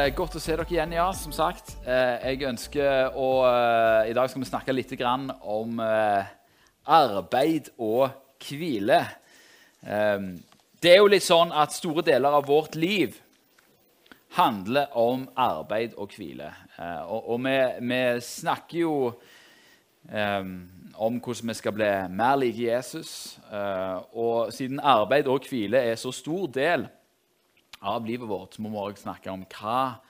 Eh, godt å se dere igjen, ja, som sagt. Eh, jeg ønsker å eh, I dag skal vi snakke litt om eh, arbeid og hvile. Eh, det er jo litt sånn at store deler av vårt liv handler om arbeid og hvile. Eh, og, og vi, vi, snakker jo eh, om hvordan vi skal bli mer like Jesus. og siden arbeid og hvile er så stor del av livet vårt, må vi også snakke om hva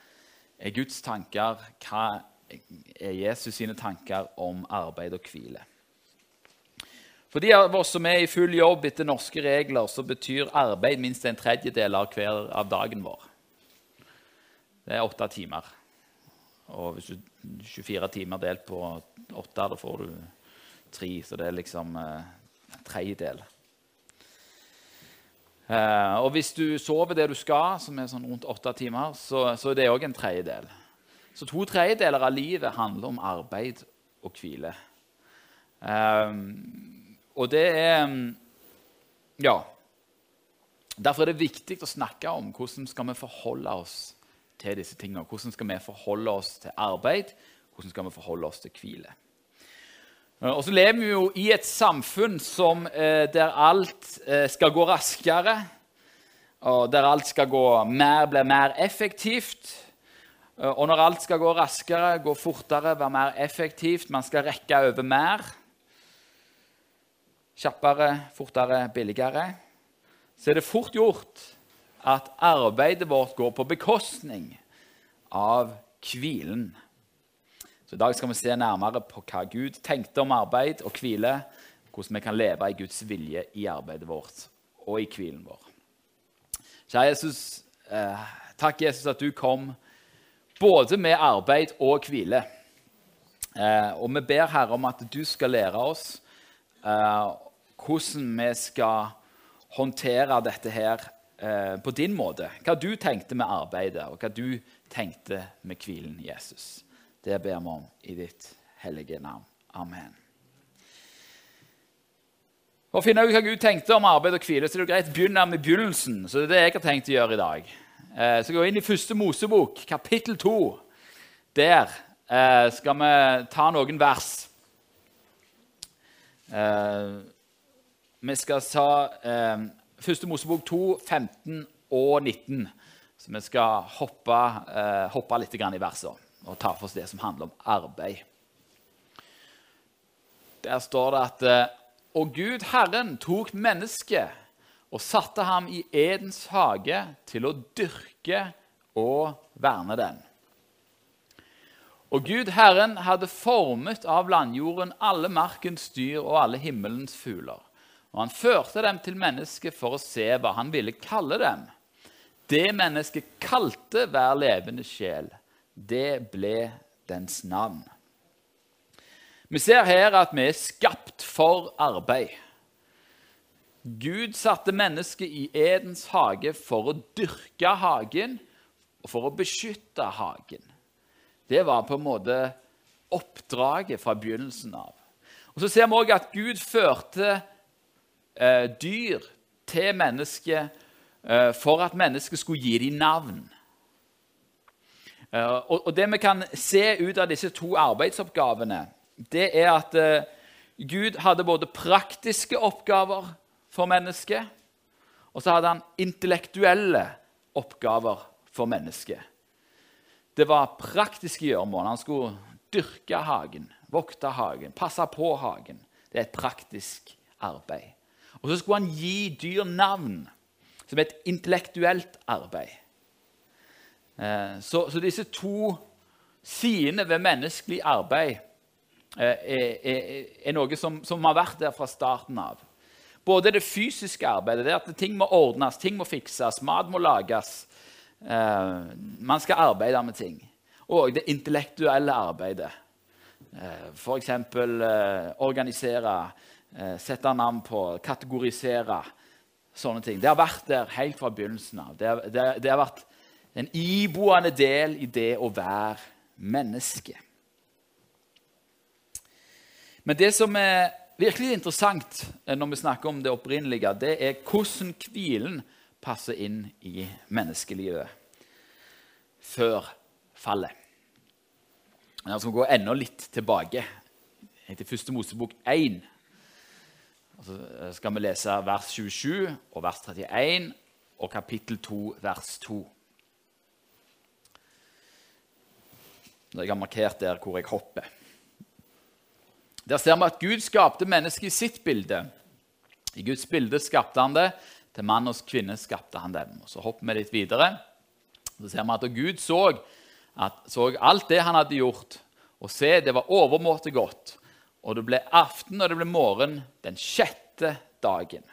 er Guds tanker, hva er Jesus sine tanker om arbeid og hvile. For de av oss som er i full jobb etter norske regler, så betyr arbeid minst en tredjedel av hver av dagen vår. Det er åtte timer. Og hvis du 24 timer delt på åtte, da får du tre. Så det er liksom eh, tredjedel. Uh, og hvis du sover det du skal, som er sånn rundt åtte timer, så, så er det òg en tredjedel. Så to tredjedeler av livet handler om arbeid og hvile. Um, og det er Ja. Derfor er det viktig å snakke om hvordan skal vi forholde oss til disse tingene. Hvordan skal vi forholde oss til arbeid, hvordan skal vi forholde oss til hvile. Eh, og så lever vi jo i et samfunn som, eh, der alt eh, skal gå raskere, og der alt skal gå mer, bli mer effektivt. Og når alt skal gå raskere, gå fortere, være mer effektivt, man skal rekke over mer Kjappere, fortere, billigere Så er det fort gjort at arbeidet vårt går på bekostning av hvilen. Så I dag skal vi se nærmere på hva Gud tenkte om arbeid og hvile. Hvordan vi kan leve i Guds vilje i arbeidet vårt og i hvilen vår. Kjære Jesus, eh, takk Jesus at du kom både med arbeid og hvile. Eh, og vi ber Herre om at du skal lære oss eh, hvordan vi skal håndtere dette her eh, på din måte. Hva du tenkte med arbeidet, og hva du tenkte med hvilen, Jesus. Det ber vi om i ditt hellige navn. Amen. For å finne ut hva Gud tenkte om arbeid og hvile, så er det greit å begynne med begynnelsen. Så det er det jeg har tenkt å gjøre i dag. Eh, så gå inn i første Mosebok, kapittel 2. Der eh, skal vi ta noen vers. Eh, vi skal ta første Mosebok 2, 15 og 19. Så vi skal hoppe, hoppe litt i versene og ta for oss det som handler om arbeid. Der står det at eh, Og Gud Herren tok mennesket og satte ham i Edens hage til å dyrke og verne den. Og Gud Herren hadde formet av landjorden alle markens dyr og alle himmelens fugler. Og han førte dem til mennesket for å se hva han ville kalle dem. Det mennesket kalte hver levende sjel det ble dens navn. Vi ser her at vi er skapt for arbeid. Gud satte mennesket i Edens hage for å dyrke hagen og for å beskytte hagen. Det var på en måte oppdraget fra begynnelsen av. Og Så ser vi òg at Gud førte eh, dyr til mennesket eh, for at mennesket skulle gi dem navn. Eh, og Det vi kan se ut av disse to arbeidsoppgavene, det er at eh, Gud hadde både praktiske oppgaver for mennesket, og så hadde han intellektuelle oppgaver for mennesket. Det var praktiske gjøremål. Han skulle dyrke hagen, vokte hagen, passe på hagen. Det er et praktisk arbeid. Og så skulle han gi dyr navn, som et intellektuelt arbeid. Eh, så, så, disse to sidene ved menneskelig arbeid eh, er, er, er noe som, som, har vært der fra starten av. Både det fysiske arbeidet, det at ting må ordnes, ting må fikses, mat må lages. Eh, man skal arbeide med ting. Og det intellektuelle arbeidet. F.eks. organisere, sette navn på, kategorisere. Sånne ting. Det har vært der helt fra begynnelsen av. Det, det, det har vært en iboende del i det å være menneske. Men det som er virkelig interessant eh, når vi snakker om det opprinnelige, det er hvordan hvilen passer inn i menneskelivet. før fallet. Jeg skal gå enda litt tilbake til første Mosebok 1. Og så skal vi lese vers 27 og vers 31 og kapittel 2, vers 2. Jeg har markert der hvor jeg hopper. Der ser vi at Gud skapte mennesket i sitt bilde. I Guds bilde skapte han det. Til mann og kvinne skapte han dem. Og Så hopper vi litt videre. Så ser vi at Gud så, at, så alt det han hadde gjort, og se, det var overmåte godt. Og det ble aften og det ble morgen den sjette dagen.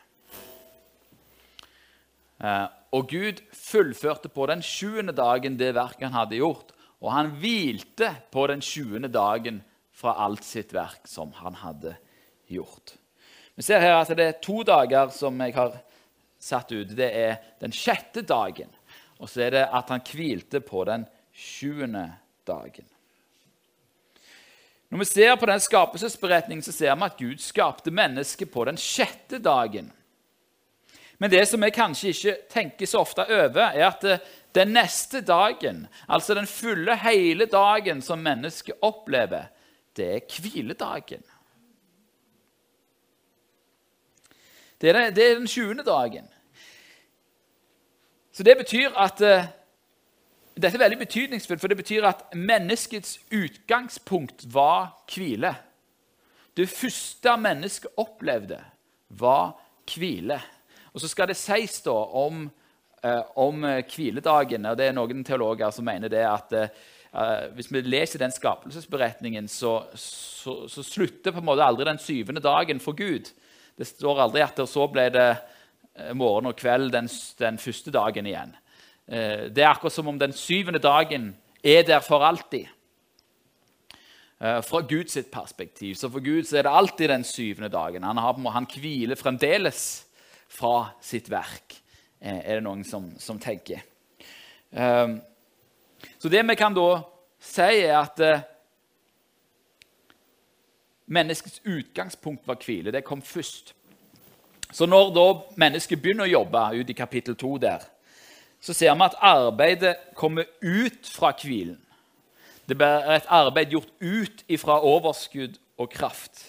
Eh, og Gud fullførte på den sjuende dagen det verket han hadde gjort. Og han hvilte på den sjuende dagen fra alt sitt verk som han hadde gjort. Vi ser her at det er to dager som jeg har satt ut. Det er den sjette dagen, og så er det at han hvilte på den sjuende dagen. Når vi ser på den skapelsesberetningen, så ser vi at Gud skapte mennesket på den sjette dagen. Men det som vi kanskje ikke tenker så ofte over, er at eh, den neste dagen, altså den fulle, hele dagen som mennesket opplever, det er hviledagen. Det er, den 20. dagen. Så det betyr at uh, Dette er veldig betydningsfullt, for det betyr at menneskets utgangspunkt var hvile. Det første mennesket opplevde, var hvile. Og så skal det sies da om, om hviledagen, og det er noen teologer som mener det at uh, hvis vi leser den skapelsesberetningen, så, så, så, slutter på en måte aldri den syvende dagen for Gud. Det står aldri at så ble det eh, morgen og kveld den, den første dagen igjen. Eh, det er akkurat som om den syvende dagen er der for alltid. Eh, fra Guds perspektiv. Så for Gud så er det alltid den syvende dagen. Han, har, han hviler fremdeles fra sitt verk, er det noen som, som tenker. Så det vi kan da si, er at Menneskets utgangspunkt var hvile. Det kom først. Så når da mennesket begynner å jobbe ut i kapittel 2 der, så ser vi at arbeidet kommer ut fra hvilen. Det blir et arbeid gjort ut fra overskudd og kraft.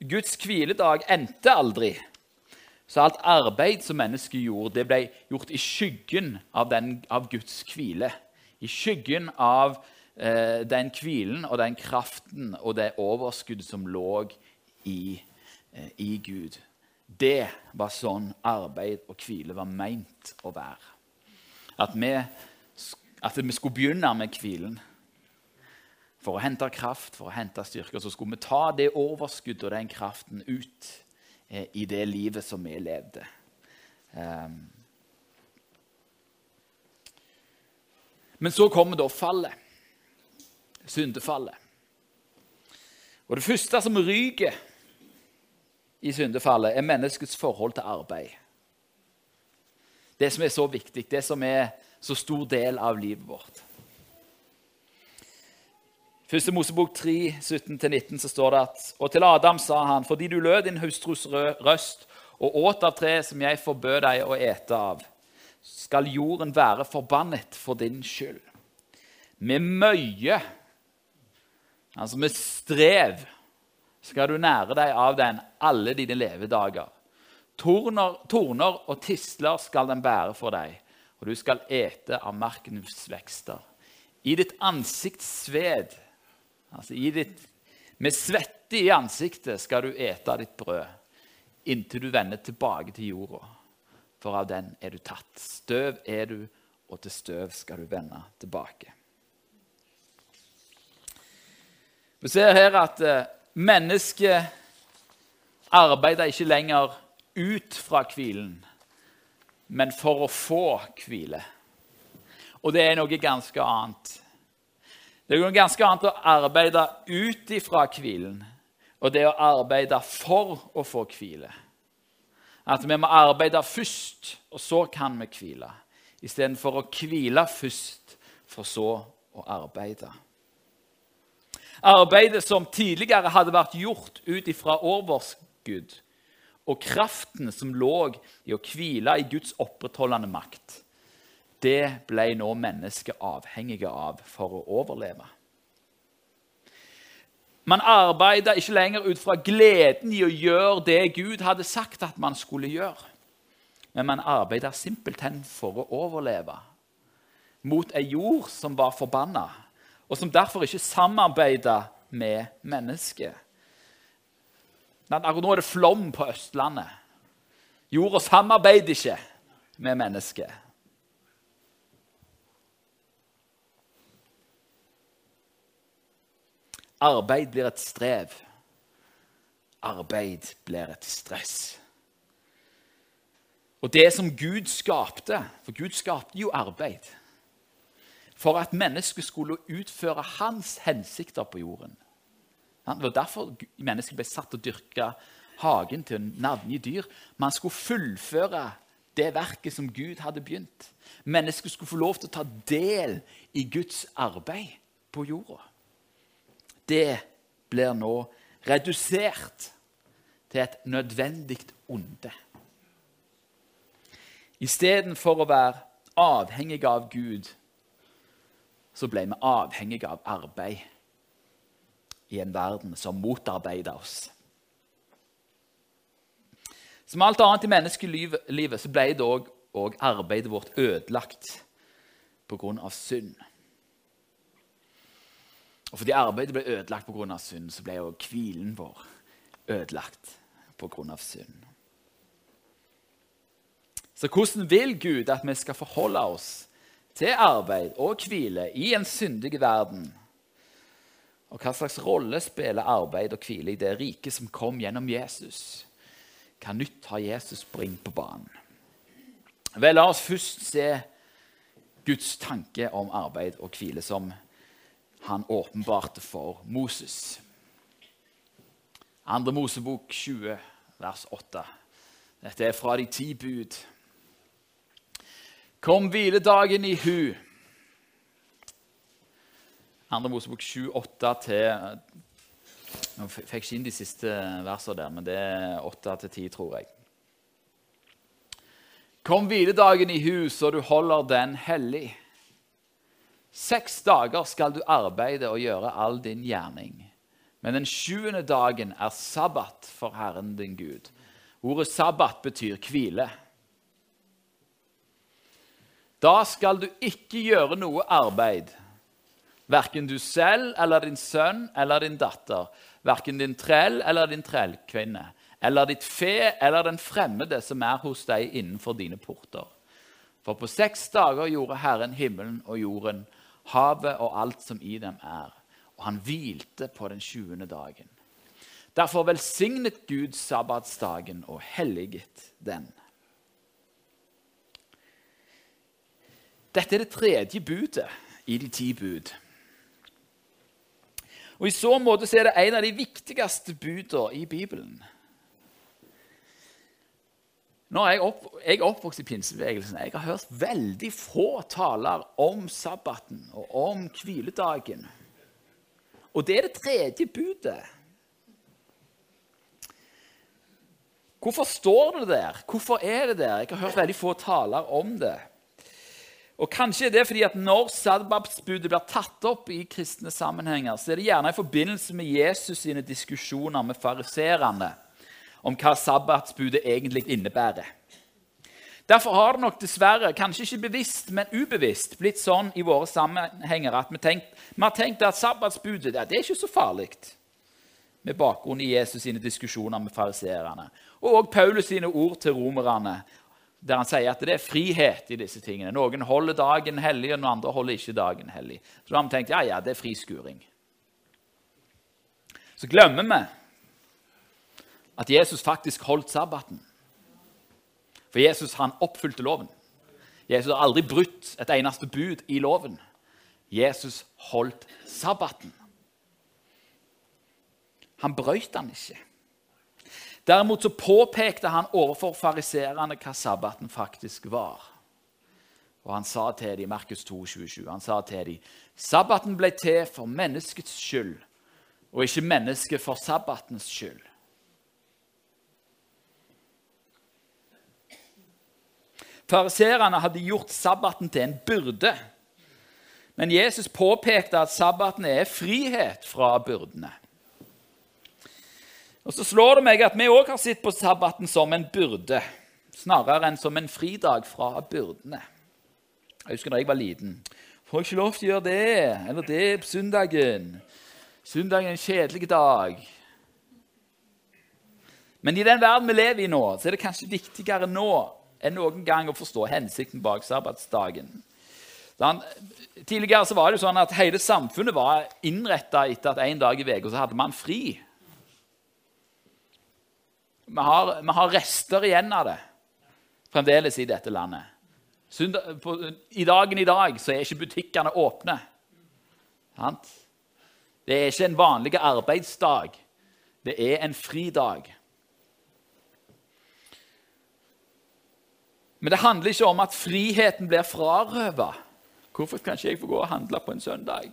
Guds hviledag endte aldri. Så alt arbeid som mennesket gjorde, det ble gjort i skyggen av, den, av Guds hvile. I skyggen av eh, den hvilen og den kraften og det overskuddet som lå i, eh, i Gud. Det var sånn arbeid og hvile var meint å være. At vi, at vi skulle begynne med hvilen for å hente kraft, for å hente styrke. Så skulle vi ta det overskuddet og den kraften ut i det livet som vi levde. Um. Men så kommer da fallet syndefallet. Og Det første som ryker i syndefallet, er menneskets forhold til arbeid. Det som er så viktig, det som er så stor del av livet vårt. Første Mosebok 3, 17-19 så står det at Og til Adam sa han, fordi du lød din hustrus røst og åt av treet som jeg forbød deg å ete av, skal jorden være forbannet for din skyld. Med møye Altså med strev skal du nære deg av den alle dine levedager. Torner, torner og tisler skal den bære for deg, og du skal ete av markens vekster. I ditt ansikts sved, altså ditt, med svette i ansiktet, skal du ete ditt brød, inntil du vender tilbake til jorda. For av den er du tatt. Støv er du, og til støv skal du vende tilbake. Vi ser her at eh, mennesket arbeider ikke lenger ut fra hvilen, men for å få hvile. Og det er noe ganske annet. Det er noe ganske annet å arbeide ut ifra hvilen, og det å arbeide for å få hvile. At vi må arbeide først, og så kan vi hvile. Istedenfor å hvile først, for så å arbeide. Arbeidet som tidligere hadde vært gjort ut ifra overskudd, og kraften som lå i å hvile i Guds opprettholdende makt, det ble nå mennesket avhengige av for å overleve. Man arbeida ikke lenger ut fra gleden i å gjøre det Gud hadde sagt at man skulle gjøre. Men man arbeida simpelthen for å overleve mot ei jord som var forbanna, og som derfor ikke samarbeida med mennesket. Nå er det flom på Østlandet. Jorda samarbeider ikke med mennesket. Arbeid blir et strev. Arbeid blir et stress. Og det som Gud skapte For Gud skapte jo arbeid for at mennesket skulle utføre hans hensikter på jorden. Det var derfor mennesket ble satt til å hagen til å navngi dyr. Man skulle fullføre det verket som Gud hadde begynt. Mennesket skulle få lov til å ta del i Guds arbeid på jorda det blir nå redusert til et nødvendig onde. Istedenfor å være avhengig av Gud, så ble vi avhengige av arbeid i en verden som motarbeider oss. Som alt annet i menneskelivet så ble det òg arbeidet vårt ødelagt pga. synd. Og fordi arbeidet ble ødelagt pga. synd, så ble jo hvilen vår ødelagt pga. synd. Så hvordan vil Gud at vi skal forholde oss til arbeid og hvile i en syndig verden? Og hva slags rolle spiller arbeid og hvile i det riket som kom gjennom Jesus? Hva nytt har Jesus bringt på banen? Vel, la oss først se Guds tanke om arbeid og hvile som han åpenbarte for Moses. Andre Mosebok 20, vers 8. Dette er fra de ti bud. Kom hviledagen i hu. Andre Mosebok 7, 8 til Nå fikk ikke inn de siste versene der, men det er 8 til 10, tror jeg. Kom hviledagen i hu, så du holder den hellig. Seks dager skal du arbeide og gjøre all din gjerning. Men den sjuende dagen er sabbat for Herren din Gud. Ordet sabbat betyr hvile. Da skal du ikke gjøre noe arbeid, verken du selv eller din sønn eller din datter, verken din trell eller din trellkvinne, eller ditt fe eller den fremmede som er hos deg innenfor dine porter. For på seks dager gjorde Herren himmelen og jorden, havet og alt som i dem er. Og han hvilte på den sjuende dagen. Derfor velsignet Gud sabbatsdagen og helliget den. Dette er det tredje budet i de ti bud. Og I så måte er det en av de viktigste budene i Bibelen. Når jeg, opp, jeg oppvokst i pinsebevegelsen, jeg har hørt veldig få taler om sabbaten og om hviledagen. Og det er det tredje budet. Hvorfor står det der? Hvorfor er det der? Jeg har hørt veldig få taler om det. Og Kanskje er det fordi at når sabbatsbudet blir tatt opp i kristne sammenhenger, så er det gjerne i forbindelse med Jesus sine diskusjoner med fariserene om hva sabbatsbudet egentlig innebærer. Derfor har det nok dessverre, kanskje ikke bevisst, men ubevisst, blitt sånn i våre sammenhenger at vi, tenkt, vi har tenkt at sabbatsbudet det er ikke så farlig. Med bakgrunn i Jesus sine diskusjoner med fariseerne. Og også Paulus sine ord til romerne, der han sier at det er frihet i disse tingene. Noen holder dagen hellig, og noen andre holder ikke dagen hellig. Så da har vi tenkt ja, ja, det er friskuring. Så glemmer vi at Jesus faktisk holdt sabbaten. For Jesus han oppfylte loven. Jesus har aldri brutt et eneste bud i loven. Jesus holdt sabbaten. Han brøt den ikke. Derimot så påpekte han overfor fariserene hva sabbaten faktisk var. Og han sa til dem, Markus 2, 27, han sa til dem, sabbaten ble til for menneskets skyld, og ikke mennesket for sabbatens skyld. Fariserene hadde gjort sabbaten til en byrde. Men Jesus påpekte at sabbaten er frihet fra byrdene. Og Så slår det meg at vi òg har sett på sabbaten som en byrde, snarere enn som en fridag fra byrdene. Jeg husker da jeg var liten. Får ikke lov til å gjøre det eller det på søndagen? Søndagen er en kjedelig dag. Men i den verden vi lever i nå, så er det kanskje viktigere nå enn noen gang å forstå hensikten bak sabbatsdagen. Tidligere så var det sånn at hele samfunnet var innretta etter at en dag i uka hadde man fri. Vi har, vi har, rester igjen av det fremdeles i dette landet. På, I dagen i dag så er ikke butikkene åpne. Sant? Det er ikke en vanlig arbeidsdag. Det er en fridag. Men det handler ikke om at friheten blir frarøva. Hvorfor kan ikke jeg få gå og handle på en søndag?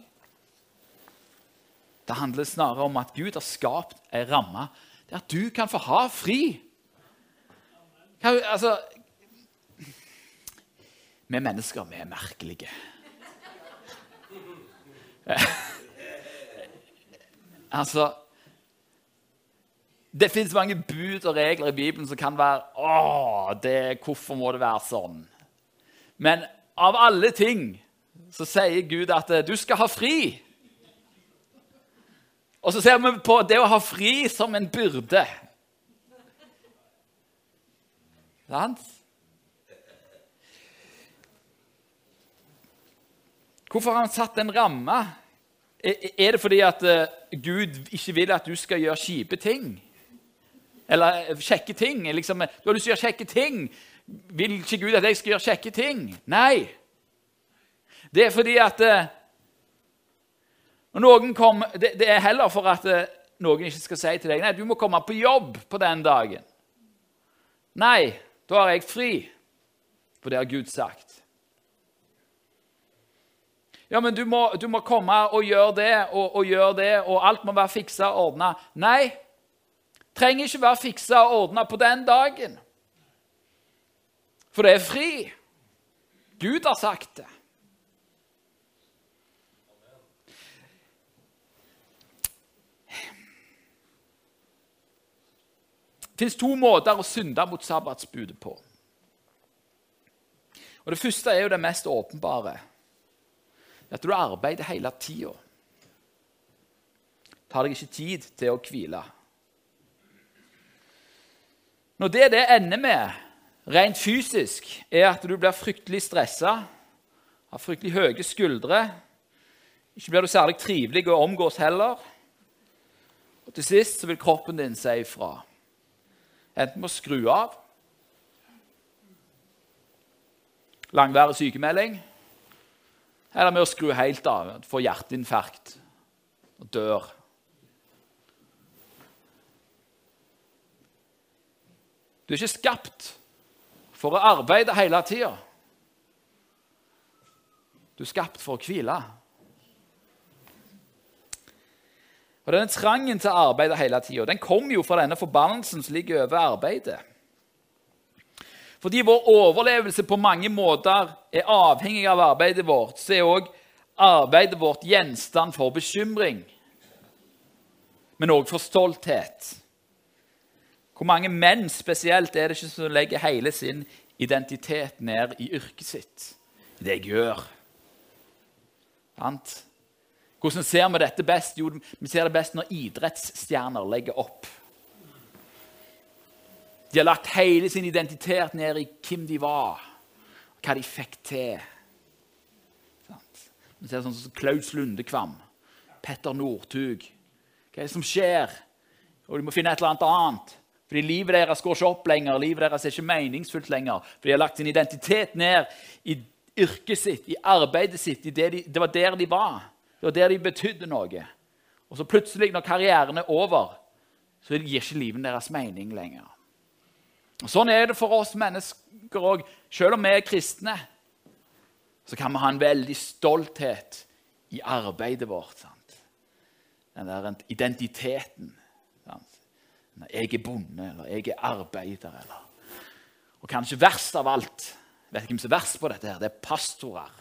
Det handler snarere om at Gud har skapt ei ramme der du kan få ha fri. Altså Vi mennesker, vi er merkelige. altså det fins mange bud og regler i Bibelen som kan være Å, det, hvorfor må det være sånn? Men av alle ting så sier Gud at du skal ha fri. Og så ser vi på det å ha fri som en byrde. Sant? Hvorfor har han satt en ramme? Er det fordi at eh, Gud ikke vil at du skal gjøre kjipe ting? Eller eh, kjekke ting. Liksom, du har lyst til å gjøre kjekke ting. Vil ikke Gud at jeg skal gjøre kjekke ting? Nei. Det er fordi at eh, kom, det, det, er heller for at eh, noen ikke skal si til deg nei, du må komme på jobb på den dagen. Nei, da har jeg fri, for det har Gud sagt. Ja, men du må, du må komme og gjøre det og, og gjøre det, og alt må være fiksa og ordna. Nei, trenger ikke være fiksa og ordna på den dagen. For det er fri. Gud har sagt det. Det fins to måter å synde mot sabbatsbudet på. Og Det første er jo det mest åpenbare. At du arbeider hele tida. Tar deg ikke tid til å hvile. Når det det ender med, rent fysisk, er at du blir fryktelig stressa, har fryktelig høye skuldre, ikke blir du særlig trivelig å omgås heller, og til sist så vil kroppen din si ifra. Enten med å skru av, langværig sykemelding, eller med å skru helt av, få hjerteinfarkt og dør. Du er ikke skapt for å arbeide hele tida. Du er skapt for å hvile. Og Denne trangen til å arbeide hele tida kommer jo fra denne forbannelsen som ligger over arbeidet. Fordi vår overlevelse på mange måter er avhengig av arbeidet vårt, så er òg arbeidet vårt gjenstand for bekymring, men òg for stolthet. Hvor mange menn spesielt er det ikke som legger hele sin identitet ned i yrket sitt? I det jeg gjør. Sant? Hvordan ser vi dette best? Jo, vi ser det best når idrettsstjerner legger opp. De har lagt hele sin identitet ned i hvem de var, og hva de fikk til. Sant? Vi ser sånn som Klaus Lundekvam, Petter Northug. Hva er det som skjer? Og de må finne et eller annet annet. Fordi livet deres går ikke opp lenger, livet deres er ikke meningsfullt lenger. For de har lagt sin identitet ned i yrket sitt, i arbeidet sitt. I det, de, det, var der de var. Det var der de betydde noe. Og så plutselig, når karrieren er over, så gir ikke livet deres mening lenger. Og Sånn er det for oss mennesker òg. Selv om vi er kristne, så kan vi ha en veldig stolthet i arbeidet vårt. Sant? Den der identiteten. Jeg er bonde, eller jeg er arbeider, eller Og kanskje verst av alt Vet ikke hvem som er verst på dette. her. Det er pastorer.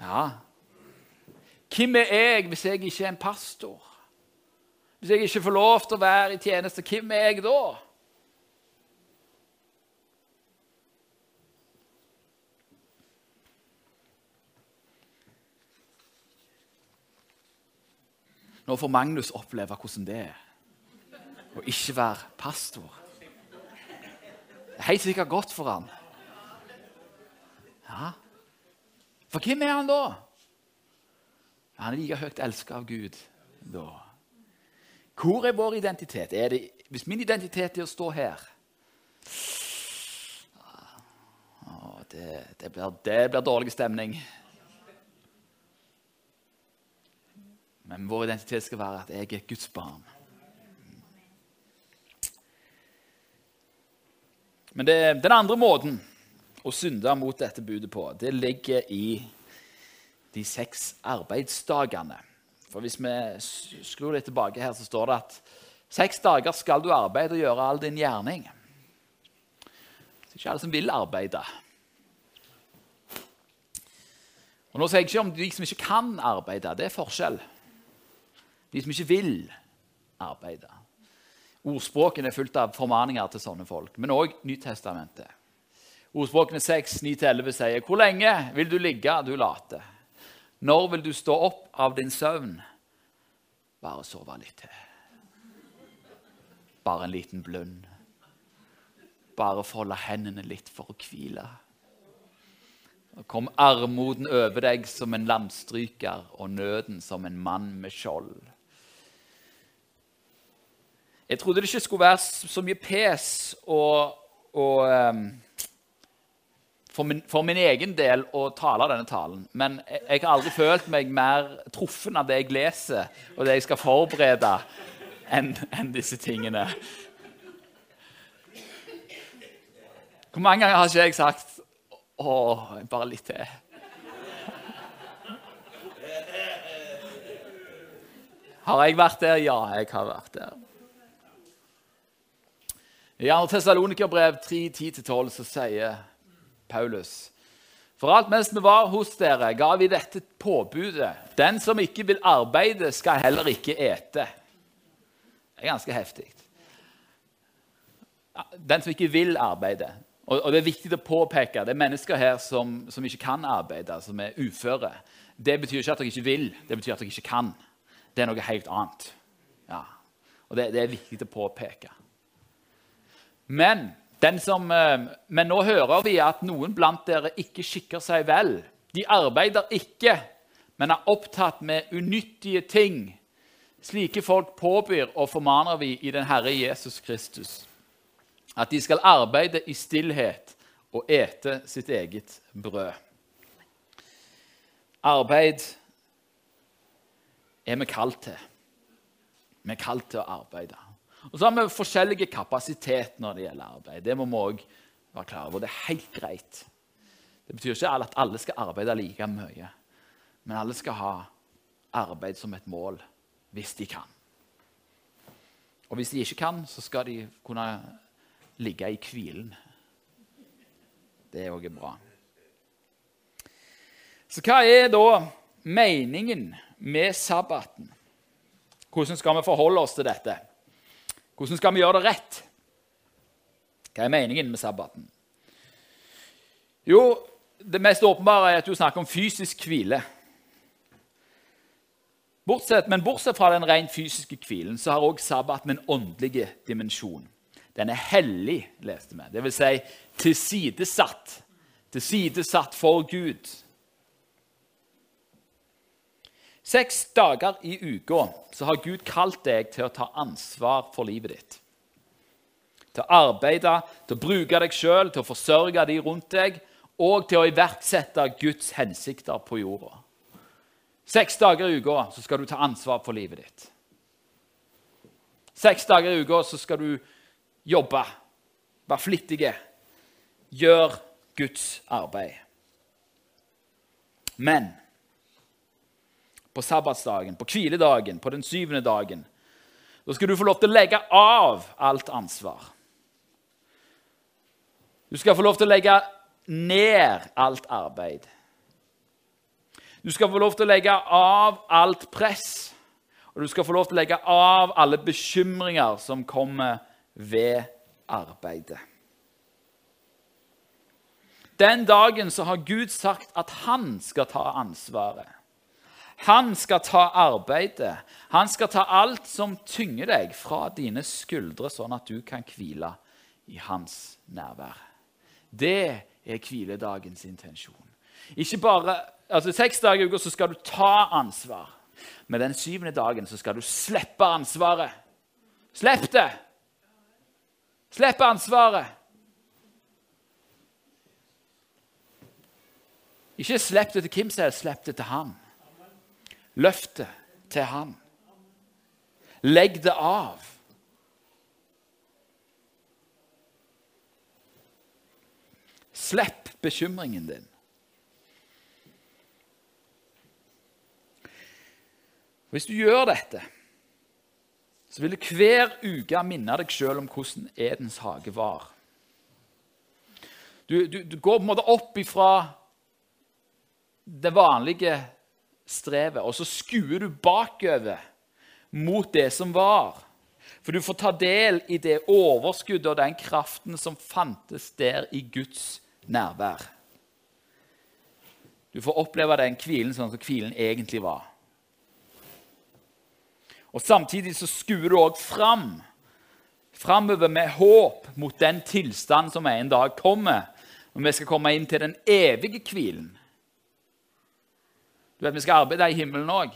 Ja. Hvem er jeg hvis jeg ikke er en pastor? Hvis jeg ikke får lov til å være i tjeneste, hvem er jeg da? Nå får Magnus oppleve hvordan det er å ikke være pastor. Det er helt sikkert godt for han. Ja. For hvem er han da? Han er like høyt elsket av Gud da. Hvor er vår identitet? Er det, hvis min identitet er å stå her å, det, det, blir, det blir dårlig stemning. Men vår identitet skal være at jeg er Guds barn. Men det, den andre måten å synde mot dette budet på, det ligger i de seks arbeidsdagene. For Hvis vi skrur litt tilbake her, så står det at seks dager skal du arbeide og gjøre all din gjerning. Det er ikke alle som vil arbeide. Og Nå sier jeg ikke om de som ikke kan arbeide. Det er forskjell. De som ikke vil arbeide. Ordspråkene er fullt av formaninger til sånne folk, men òg Nytestamentet. Ordspråkene 6, 9-11 sier, 'Hvor lenge vil du ligge, du late?' 'Når vil du stå opp av din søvn?' Bare sove litt til. Bare en liten blund. Bare folde hendene litt for å hvile. Og kom armoden over deg som en landstryker og nøden som en mann med skjold. Jeg trodde det ikke skulle være så mye pes og, og um, for, min, for, min, egen del å tale denne talen. Men jeg, jeg, har aldri følt meg mer truffen av det jeg leser, og det jeg skal forberede, enn en disse tingene. Hvor mange ganger har ikke jeg sagt 'Å, bare litt til'? Har jeg vært der? Ja, jeg har vært der. I 2. Tessalonikerbrev 3.10-12 så sier Paulus For alt mens vi var hos dere, ga vi dette påbudet. Den som ikke vil arbeide, skal heller ikke ete. Det er ganske heftig. Den som ikke vil arbeide. Og, det er viktig å påpeke det er mennesker her som, som ikke kan arbeide, som er uføre. Det betyr ikke at dere ikke vil, det betyr at dere ikke kan. Det er noe helt annet. Ja. Og det, det er viktig å påpeke. Men, som, eh, men, nå hører vi at noen blant dere ikke skikker seg vel. De arbeider ikke, men er opptatt med unyttige ting. Slike folk påbyr og formaner vi i den Herre Jesus Kristus. At de skal arbeide i stillhet og ete sitt eget brød. Arbeid er vi kalt til. Vi er kalt til å arbeide. Og så har vi forskjellige kapasitet når det gjelder arbeid. Det må vi òg være klar over. Det er helt greit. Det betyr ikke at alle skal arbeide like mye, men alle skal ha arbeid som et mål hvis de kan. Og hvis de ikke kan, så skal de kunne ligge i hvilen. Det er òg bra. Så hva er da meningen med sabbaten? Hvordan skal vi forholde oss til dette? Hvordan skal vi gjøre det rett? Hva er meningen med sabbaten? Jo, det mest åpenbare er at du snakker om fysisk hvile. Bortsett, men bortsett fra den rent fysiske hvilen så har også sabbaten en åndelig dimensjon. Den er hellig, leste vi. Det vil si tilsidesatt. Tilsidesatt for Gud. Seks dager i uka så har Gud kalt deg til å ta ansvar for livet ditt. Til å arbeide, til å bruke deg sjøl, til å forsørge de rundt deg og til å iverksette Guds hensikter på jorda. Seks dager i uka så skal du ta ansvar for livet ditt. Seks dager i uka så skal du jobbe, være flittig, gjøre Guds arbeid. Men på sabbatsdagen, på hviledagen, på den syvende dagen. Da skal du få lov til å legge av alt ansvar. Du skal få lov til å legge ned alt arbeid. Du skal få lov til å legge av alt press. Og du skal få lov til å legge av alle bekymringer som kommer ved arbeidet. Den dagen så har Gud sagt at han skal ta ansvaret. Han skal ta arbeidet. Han skal ta alt som tynger deg, fra dine skuldre, sånn at du kan hvile i hans nærvær. Det er hviledagens intensjon. Ikke bare, altså Seks dager i uka skal du ta ansvar. Men den syvende dagen så skal du slippe ansvaret. Slipp det! Slipp ansvaret. Ikke slipp det til hvem som helst, slipp det til han. Løft det til han. Legg det av. Slipp bekymringen din. Hvis du gjør dette, så vil du hver uke minne deg sjøl om hvordan Edens hage var. Du, du, du, går på en måte opp ifra det vanlige strevet, og så skuer du bakover mot det som var. For du får ta del i det overskuddet og den kraften som fantes der i Guds nærvær. Du får oppleve den hvilen sånn som hvilen egentlig var. Og Samtidig så skuer du òg fram. Framover med håp mot den tilstand som en dag kommer. når vi skal komme inn til den evige hvilen. Du vet, Vi skal arbeide i himmelen òg.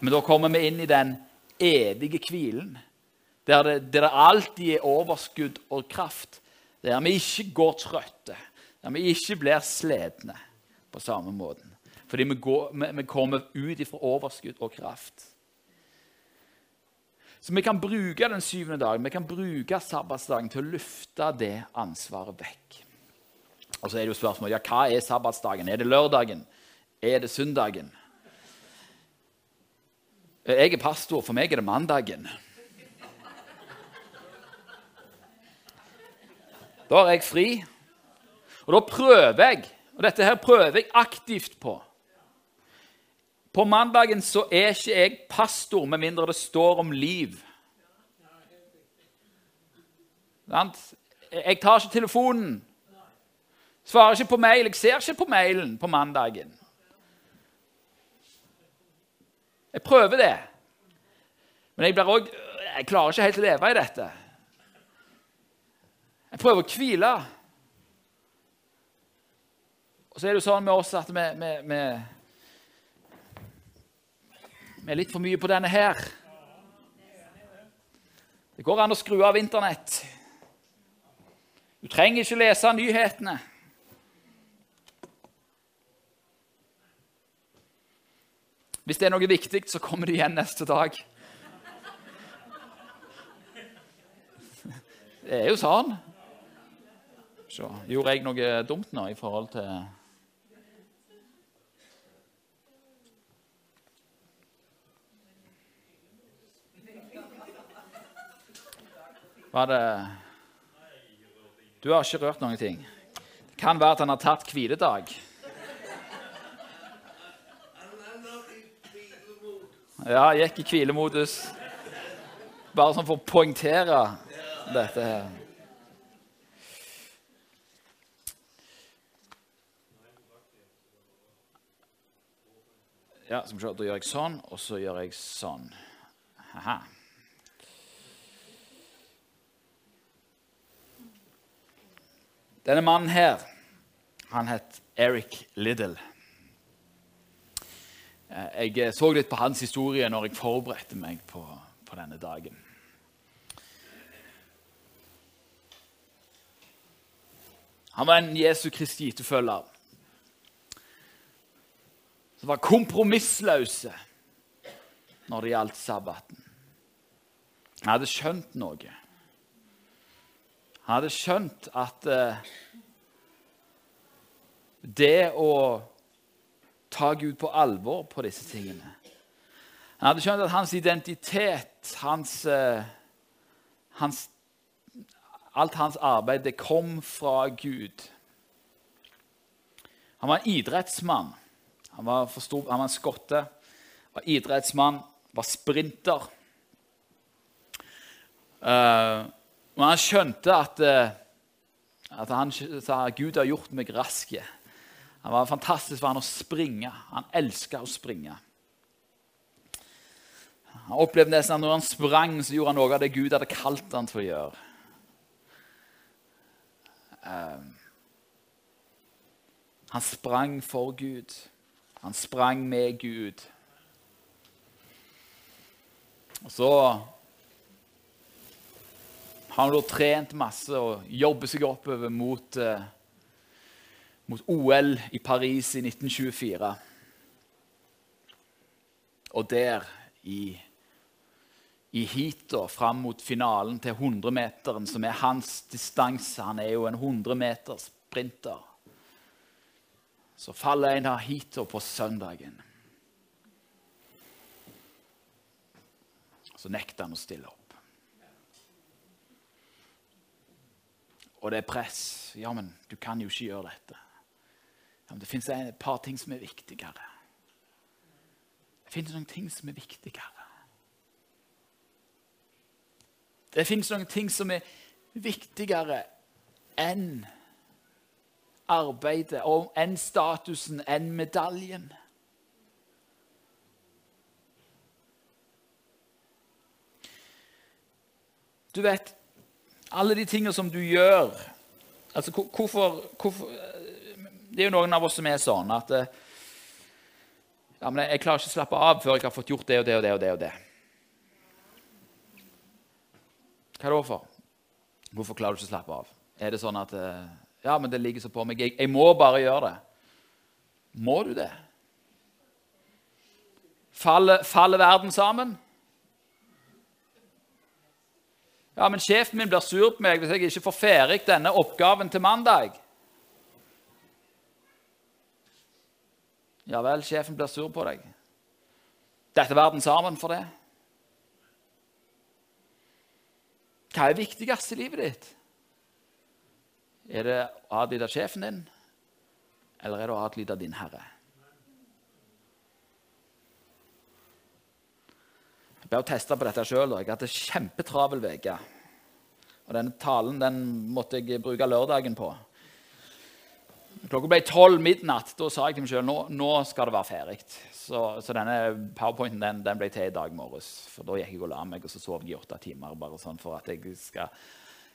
Men da kommer vi inn i den evige hvilen. Der det, der det alltid er overskudd og kraft. Der vi ikke går trøtte. Der vi ikke blir slitne på samme måten. Fordi vi, går, vi, vi kommer ut ifra overskudd og kraft. Så vi kan bruke den syvende dagen, vi kan bruke sabbatsdagen til å løfte det ansvaret vekk. Og så er det jo spørsmålet ja, hva er sabbatsdagen? Er det lørdagen? Er det søndagen? Jeg er pastor. For meg er det mandagen. Da er jeg fri. Og da prøver jeg, og dette her prøver jeg aktivt på på mandagen så er ikke jeg pastor med mindre det står om liv. Jeg tar ikke telefonen. Svarer ikke på mail. Jeg ser ikke på mailen på mandagen. Jeg prøver det. Men jeg, også, jeg klarer ikke helt å leve i dette. Jeg prøver å hvile. Og så er det jo sånn med oss at vi, vi, vi vi er litt for mye på denne her. Det går an å skru av Internett. Du trenger ikke lese nyhetene. Hvis det er noe viktig, så kommer det igjen neste dag. Det er jo sånn. Så gjorde jeg noe dumt nå i forhold til Var det Du har ikke rørt noen ting? Det kan være at han har tatt hviledag. Ja, gikk i hvilemodus. Bare sånn for å poengtere dette her. Ja. Da gjør jeg sånn, og så gjør jeg sånn. Aha. Denne mannen her, han het Eric Liddell. Eh, jeg så litt på hans historie når jeg forberedte meg på, på denne dagen. Han var en Jesu Kristi etterfølger som var kompromissløse når det gjaldt sabbaten. Han hadde skjønt noe. Han hadde skjønt at eh, det å ta Gud på alvor på disse tingene Han hadde skjønt at hans identitet, hans, eh, hans alt hans arbeid, det kom fra Gud. Han var en idrettsmann. Han var, forstod, han var en skotte, var idrettsmann, var sprinter. Uh, men han skjønte at, uh, at han sa Gud har gjort meg rask. Han var fantastisk for han å springe. Han elska å springe. Han opplevde nesten at når han sprang, så gjorde han noe av det Gud hadde kalt han til å gjøre. Uh, han sprang for Gud. Han sprang med Gud. Og så har han da trent masse og jobber seg oppover mot, uh, mot OL i Paris i 1924. Og der, i, i heatet fram mot finalen til 100-meteren, som er hans distanse Han er jo en 100-metersprinter. Så faller en av heatet på søndagen. Så nekter han å stille opp. Og det er press. Ja, men du kan jo ikke gjøre dette. Det fins et par ting som er viktigere. Det fins noen ting som er viktigere. Det fins noen ting som er viktigere enn arbeidet, og enn statusen, enn medaljen. Du vet, alle de tingene som du gjør altså hvorfor, hvorfor, Det er jo noen av oss som er sånn at eh, ja, men jeg klarer ikke å slappe av før jeg har fått gjort det og det og det. og det og det. Hva da for? Hvorfor klarer du ikke å slappe av? Er det sånn at eh, Ja, men det ligger så på meg. Jeg, jeg må bare gjøre det. Må du det? Faller, faller verden sammen? Ja, men sjefen min blir sur på meg hvis jeg ikke får ferdig denne oppgaven til mandag. Ja vel, sjefen blir sur på deg. Dette verden sammen for det. Hva er viktigst i livet ditt? Er det å adlyde sjefen din, eller er det å adlyde din herre? Jeg ble testa på dette sjøl. Jeg hadde kjempetravel uke. Og denne talen den måtte jeg bruke lørdagen på. Klokka ble tolv midnatt. Da sa jeg til meg sjøl nå, nå skal det være ferdig. Så, så, denne powerpointen den, den, ble til i dag morges. For da gikk jeg og la meg, og så sov jeg i åtte timer. bare sånn For at jeg skal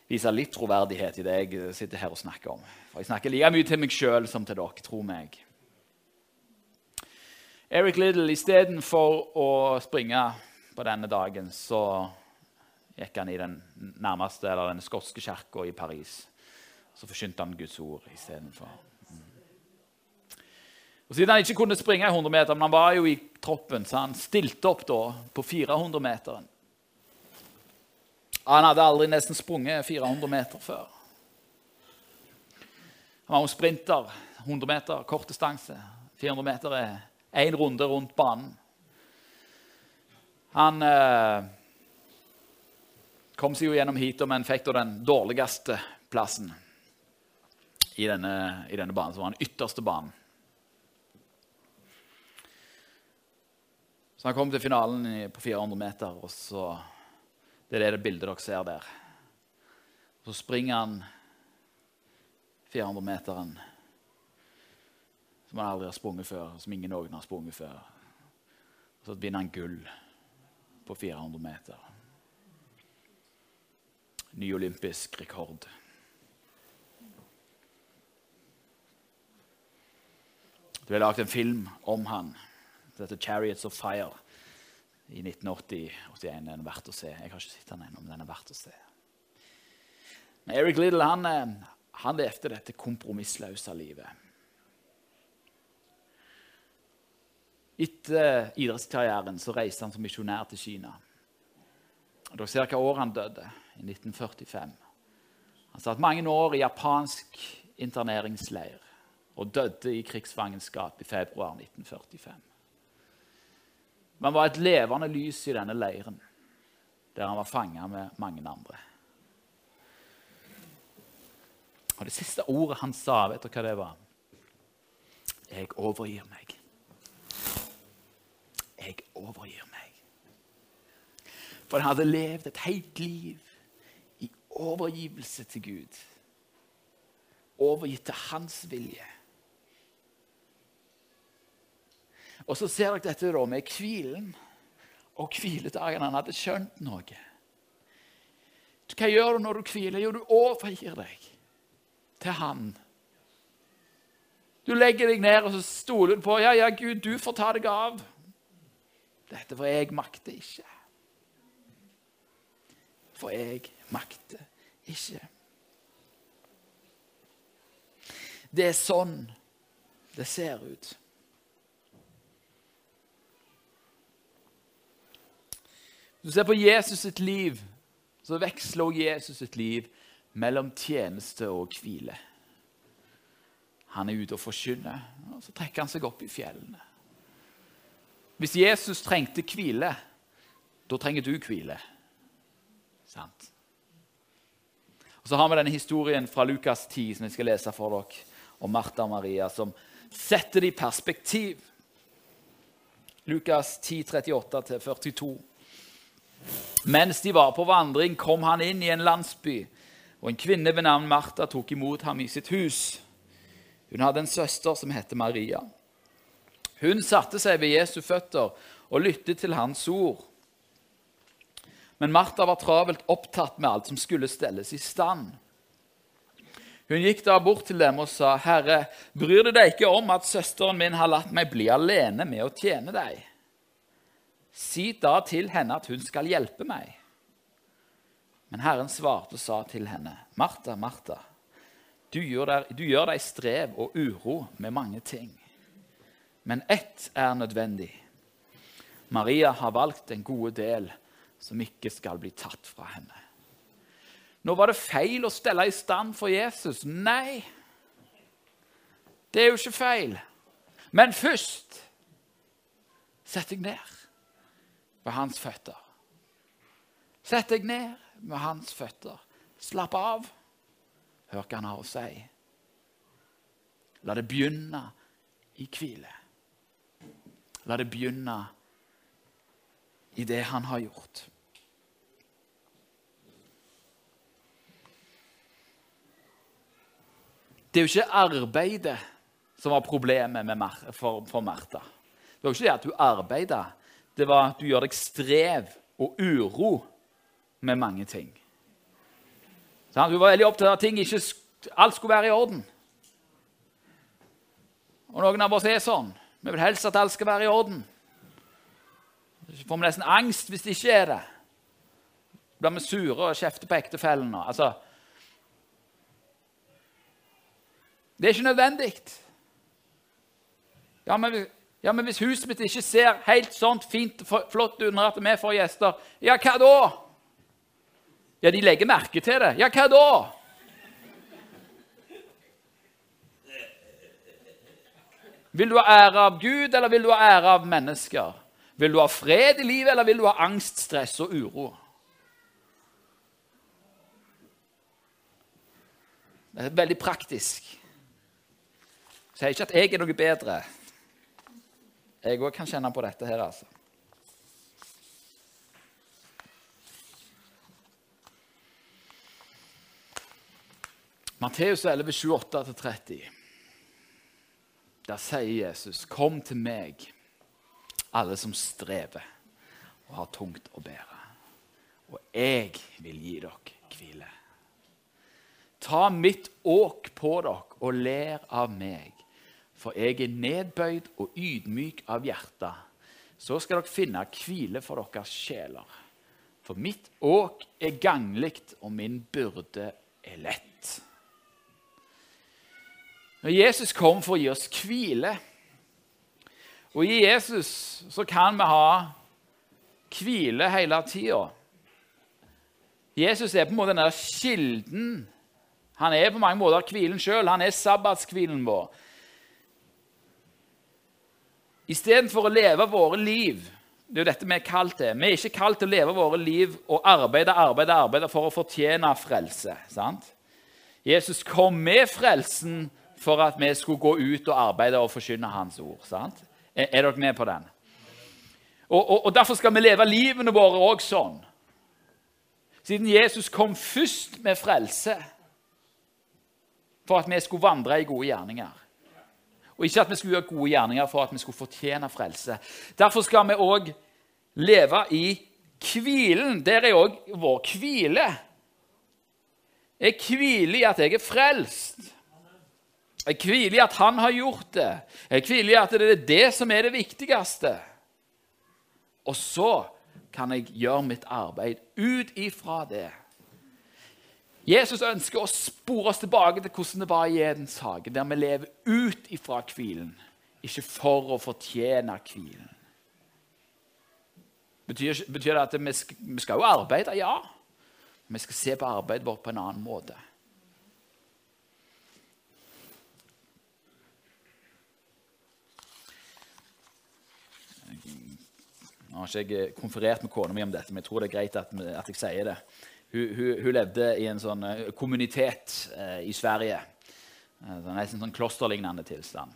vise litt troverdighet i det jeg sitter her og snakker om. For jeg snakker like mye til meg sjøl som til dere. Tro meg. Eric Little, istedenfor å springe på denne dagen så gikk han i den nærmeste, eller den skotske kirka i Paris. Så forkynte han Guds ord istedenfor. Og Siden han ikke kunne springe i 100 meter, men han var jo i troppen, så han stilte opp da på 400-meteren. Han hadde aldri nesten sprunget 400 meter før. Han var jo sprinter. 100 meter, kort distanse. 400 meter er én runde rundt banen. Han eh, kom seg jo gjennom hit, men fikk da den dårligste plassen i denne, i denne banen, som var den ytterste banen. Så han kom til finalen på 400 meter, og så Det er det bildet dere ser der. Så springer han 400-meteren som han aldri har sprunget før, som ingen noen har sprunget før. Og så vinner han gull på 400 meter. Ny olympisk rekord. Det ble laget en film om han. Det heter 'Chariots of Fire' i 1980-81. Den er verdt å se. Jeg har ikke sett den ennå, men den er verdt å se. Men Eric Little han, eh, han levde dette kompromissløse livet. Etter idrettskarrieren så reiste han som misjonær til Kina. Og Dere ser hva år han døde. I 1945. Han satt mange år i japansk interneringsleir og døde i krigsfangenskap i februar 1945. Men var et levende lys i denne leiren, der han var fanga med mange andre. Og det siste ordet han sa, vet du hva det var? Jeg overgir meg. Jeg overgir meg. For han hadde levd et helt liv i overgivelse til Gud. Overgitt til hans vilje. Og så ser dere dette da med hvilen og hviledagen. Han hadde skjønt noe. Hva gjør du når du hviler? Jo, du overgir deg til Han. Du legger deg ned og så stoler på ja, ja, Gud, du får ta deg av. Dette for jeg makter ikke. For jeg makter ikke. Det er sånn det ser ut. Du ser på Jesus sitt liv, så veksler også Jesus sitt liv mellom tjeneste og hvile. Han er ute og forkynner, og så trekker han seg opp i fjellene. Hvis Jesus trengte hvile, da trenger du hvile. Sant? Og Så har vi denne historien fra Lukas 10 som jeg skal lese for dere, om Martha og Maria, som setter det i perspektiv. Lukas 10, 38-42. Mens de var på vandring, kom han inn i en landsby, og en kvinne ved navn Martha tok imot ham i sitt hus. Hun hadde en søster som het Maria. Hun satte seg ved Jesu føtter og lyttet til hans ord. Men Martha var travelt opptatt med alt som skulle stelles i stand. Hun gikk da bort til dem og sa, 'Herre, bryr du deg ikke om at søsteren min har latt meg bli alene med å tjene deg?' Si da til henne at hun skal hjelpe meg. Men Herren svarte og sa til henne, Martha, Martha, du gjør, deg, du gjør deg strev og uro med mange ting. Men ett er nødvendig. Maria har valgt en gode del som ikke skal bli tatt fra henne. Nå var det feil å stelle i stand for Jesus. Nei, det er jo ikke feil. Men først sett deg ned ved hans føtter. Sett deg ned ved hans føtter. Slapp av. Hør hva han har å si. La det begynne i hvile. La det begynne i det han har gjort. Det er jo ikke arbeidet som var problemet for, for Martha. Det var jo ikke det at hun arbeida det var at du gjør deg strev og uro med mange ting. Så du var veldig opptatt av at ting ikke, alt skulle være i orden. Og noen av oss er sånn. Vi vil helst at alt skal være i orden. Så får vi nesten angst hvis det ikke er det. Blir vi sure og kjefter på ektefellen. Altså, det er ikke nødvendig. Ja, men ja, men hvis huset mitt ikke ser helt sånt fint og flott ut når vi får gjester, ja, hva da? Ja, de legger merke til det. Ja, hva da? Vil du ha ære av Gud, eller vil du ha ære av mennesker? Vil du ha fred i livet, eller vil du ha angst, stress og uro? Det er veldig praktisk. Jeg sier ikke at jeg er noe bedre. Jeg òg kan kjenne på dette her, altså. Matteus 11, 28-30. Der sier Jesus, 'Kom til meg, alle som strever og har tungt å bære, og jeg vil gi dere hvile.' Ta mitt åk på dere og ler av meg, for jeg er nedbøyd og ydmyk av hjerte. Så skal dere finne hvile for deres sjeler. For mitt åk er ganglig, og min byrde er lett. Når Jesus kom for å gi oss hvile Og i Jesus så kan vi ha hvile hele tida. Jesus er på en måte den der kilden. Han er på mange måter hvilen sjøl. Han er sabbatshvilen vår. Istedenfor å leve våre liv Det er jo dette vi er kalt til. Vi er ikke kalt til å leve våre liv og arbeide, arbeide, arbeide for å fortjene frelse. sant? Jesus kom med frelsen for at vi skulle gå ut og arbeide og forkynne Hans ord. sant? Er, er dere med på den? Og, og, og Derfor skal vi leve livene våre òg sånn. Siden Jesus kom først med frelse for at vi skulle vandre i gode gjerninger. Og ikke at vi skulle gjøre gode gjerninger for at vi skulle fortjene frelse. Derfor skal vi òg leve i hvilen. Der er òg vår hvile. Jeg hviler i at jeg er frelst. Jeg hviler i at han har gjort det. Jeg hviler i at det er det som er det viktigste. Og så kan jeg gjøre mitt arbeid ut ifra det. Jesus ønsker å spore oss tilbake til hvordan det var i Edens hage, der vi lever ut ifra hvilen, ikke for å fortjene hvilen. Betyr, betyr, det at vi skal, vi skal jo arbeide? Ja. Vi skal se på arbeidet vårt på en annen måte. Nå har ikke jeg konferert med kona mi om dette, men jeg tror det er greit at, at jeg sier det. Hun, hun, hun, levde i en sånn uh, kommunitet eh, i Sverige. Så nesten en sånn klosterlignende tilstand.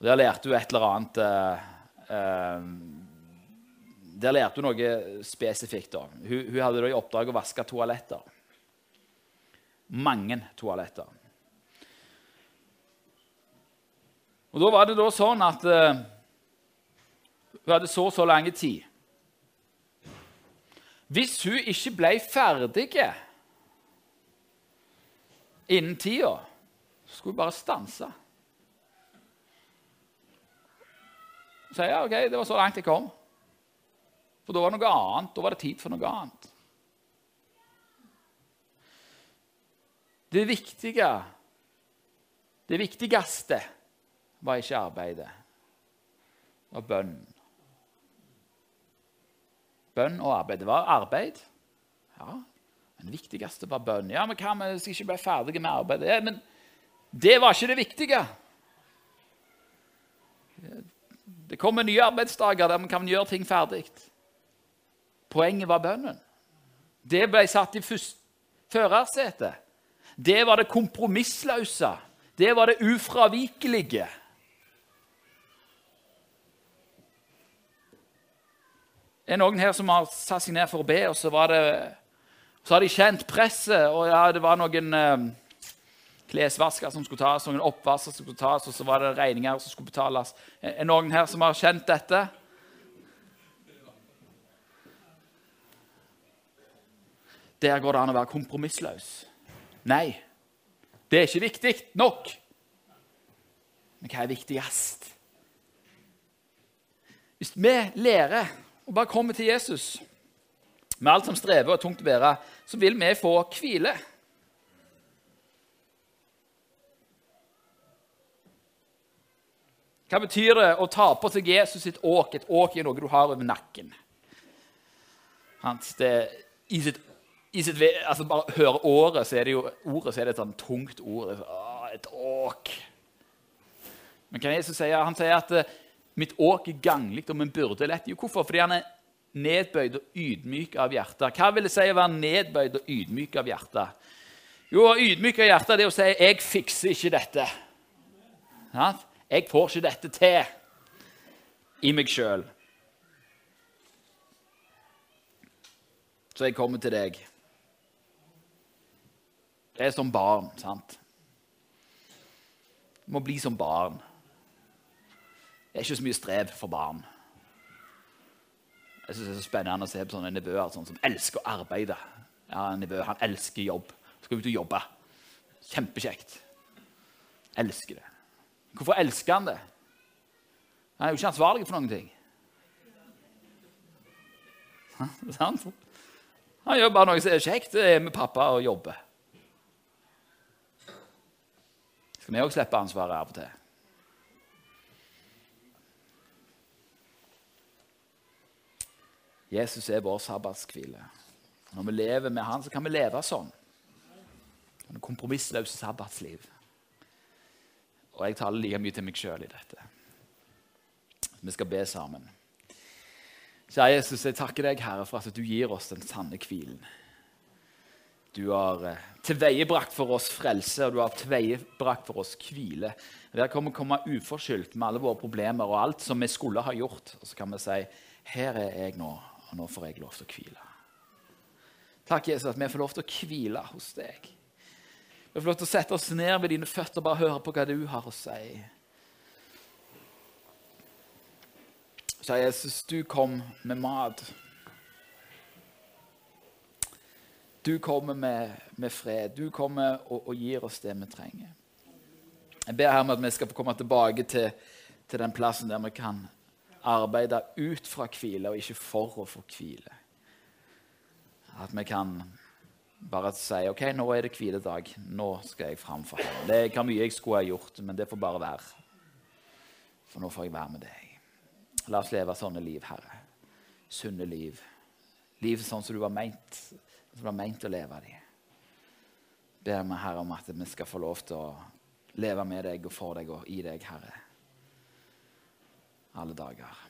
Og Der lærte hun et eller annet Der lærte hun noe spesifikt. da. Hun, hun hadde da i oppdrag å vaske toaletter. Mange toaletter. Og Da var det da sånn at hun hadde så og så lang tid. Hvis hun ikke ble ferdig innen tida, så skulle hun bare stanse. Så sier ok, det var så langt jeg kom. For da var det noe annet. Da var det tid for noe annet. Det viktige, det viktigste, var ikke arbeidet. Det var bønnen. Bønn og arbeid. Det var arbeid. Ja, men det viktigste var bønn. Ja, men hva om skal ikke bli ferdige med arbeidet? Ja, men det var ikke det viktige. Det kommer nye arbeidsdager der vi kan gjøre ting ferdig. Poenget var bønnen. Det ble satt i førersetet. Det var det kompromissløse. Det var det ufravikelige. Det er noen her som har satt seg ned for å be, og så, det, så har de kjent presset. og ja, Det var noen eh, klesvasker som skulle tas, noen oppvasker som skulle tas, og så var det regninger som skulle betales. Er det noen her som har kjent dette? Der går det an å være kompromissløs. Nei, det er ikke viktig nok. Men hva er viktigst? Hvis vi lærer og bare kommer til Jesus med alt som strever og er tungt å bære, så vil vi få hvile. Hva betyr det å ta på seg Jesus sitt åk? Et åk er noe du har over nakken. Det, i sitt, i sitt, altså Bare høre året, så er det jo ordet så er det et sånn tungt ord. Et åk. Men hva Jesus sier? Han sier at Mitt åk er ganglig og min byrde lett. Jo, hvorfor? Fordi han er nedbøyd og ydmyk av hjertet. Hva vil det si å være nedbøyd og ydmyk av hjertet? Jo, ydmyk av hjertet det er å si 'jeg fikser ikke dette'. Ja? Jeg får ikke dette til i meg sjøl. Så jeg kommer til deg. Det er som barn, sant? Du må bli som barn. Det er ikke så mye strev for barn. Jeg synes Det er så spennende å se på sånne nevøer sånn, som elsker å arbeide. Ja, nevø, Han elsker jobb. Skal ut og jobbe. Kjempekjekt. Elsker det. Hvorfor elsker han det? Han er jo ikke ansvarlig for noen ting. Sant? Han gjør bare noe som er kjekt. Det er med pappa og jobber. Skal vi òg slippe ansvaret av og til? Jesus er vår sabbatskvile. Når vi lever med han, så kan vi leve sånn. Det kompromissløse sabbatsliv. Og jeg taler like mye til meg sjøl i dette. Vi skal be sammen. Kjære Jesus, jeg takker deg, Herre, for at du gir oss den sanne hvilen. Du har eh, tilveiebrakt for oss frelse, og du har tilveiebrakt for oss hvile. Vi kommer komme uforskyldt med alle våre problemer og alt som vi skulle ha gjort. Og så kan vi si her er jeg nå, og nå får jeg lov til å hvile. Takk, Jesus, at vi får lov til å hvile hos deg. Vi får lov til å sette oss ned ved dine føtter og bare høre på hva du har å si. Kjære Jesus, du kom med mat. Du kommer med, med fred. Du kommer og, og, gir oss det vi trenger. Jeg ber her om at vi skal få komme tilbake til, til den plassen der vi kan arbeide ut fra hvile og ikke for å få hvile. At vi kan bare si ok, nå er det hviledag. Nå skal jeg framfor Herren. Det er hva mye jeg skulle ha gjort, men det får bare være. For nå får jeg være med deg. La oss leve sånne liv, Herre. Sunne liv. Liv sånn som du var meint som du var meint å leve de. Ber vi Herre om at vi skal få lov til å leve med deg og for deg og i deg, Herre. Alle dager.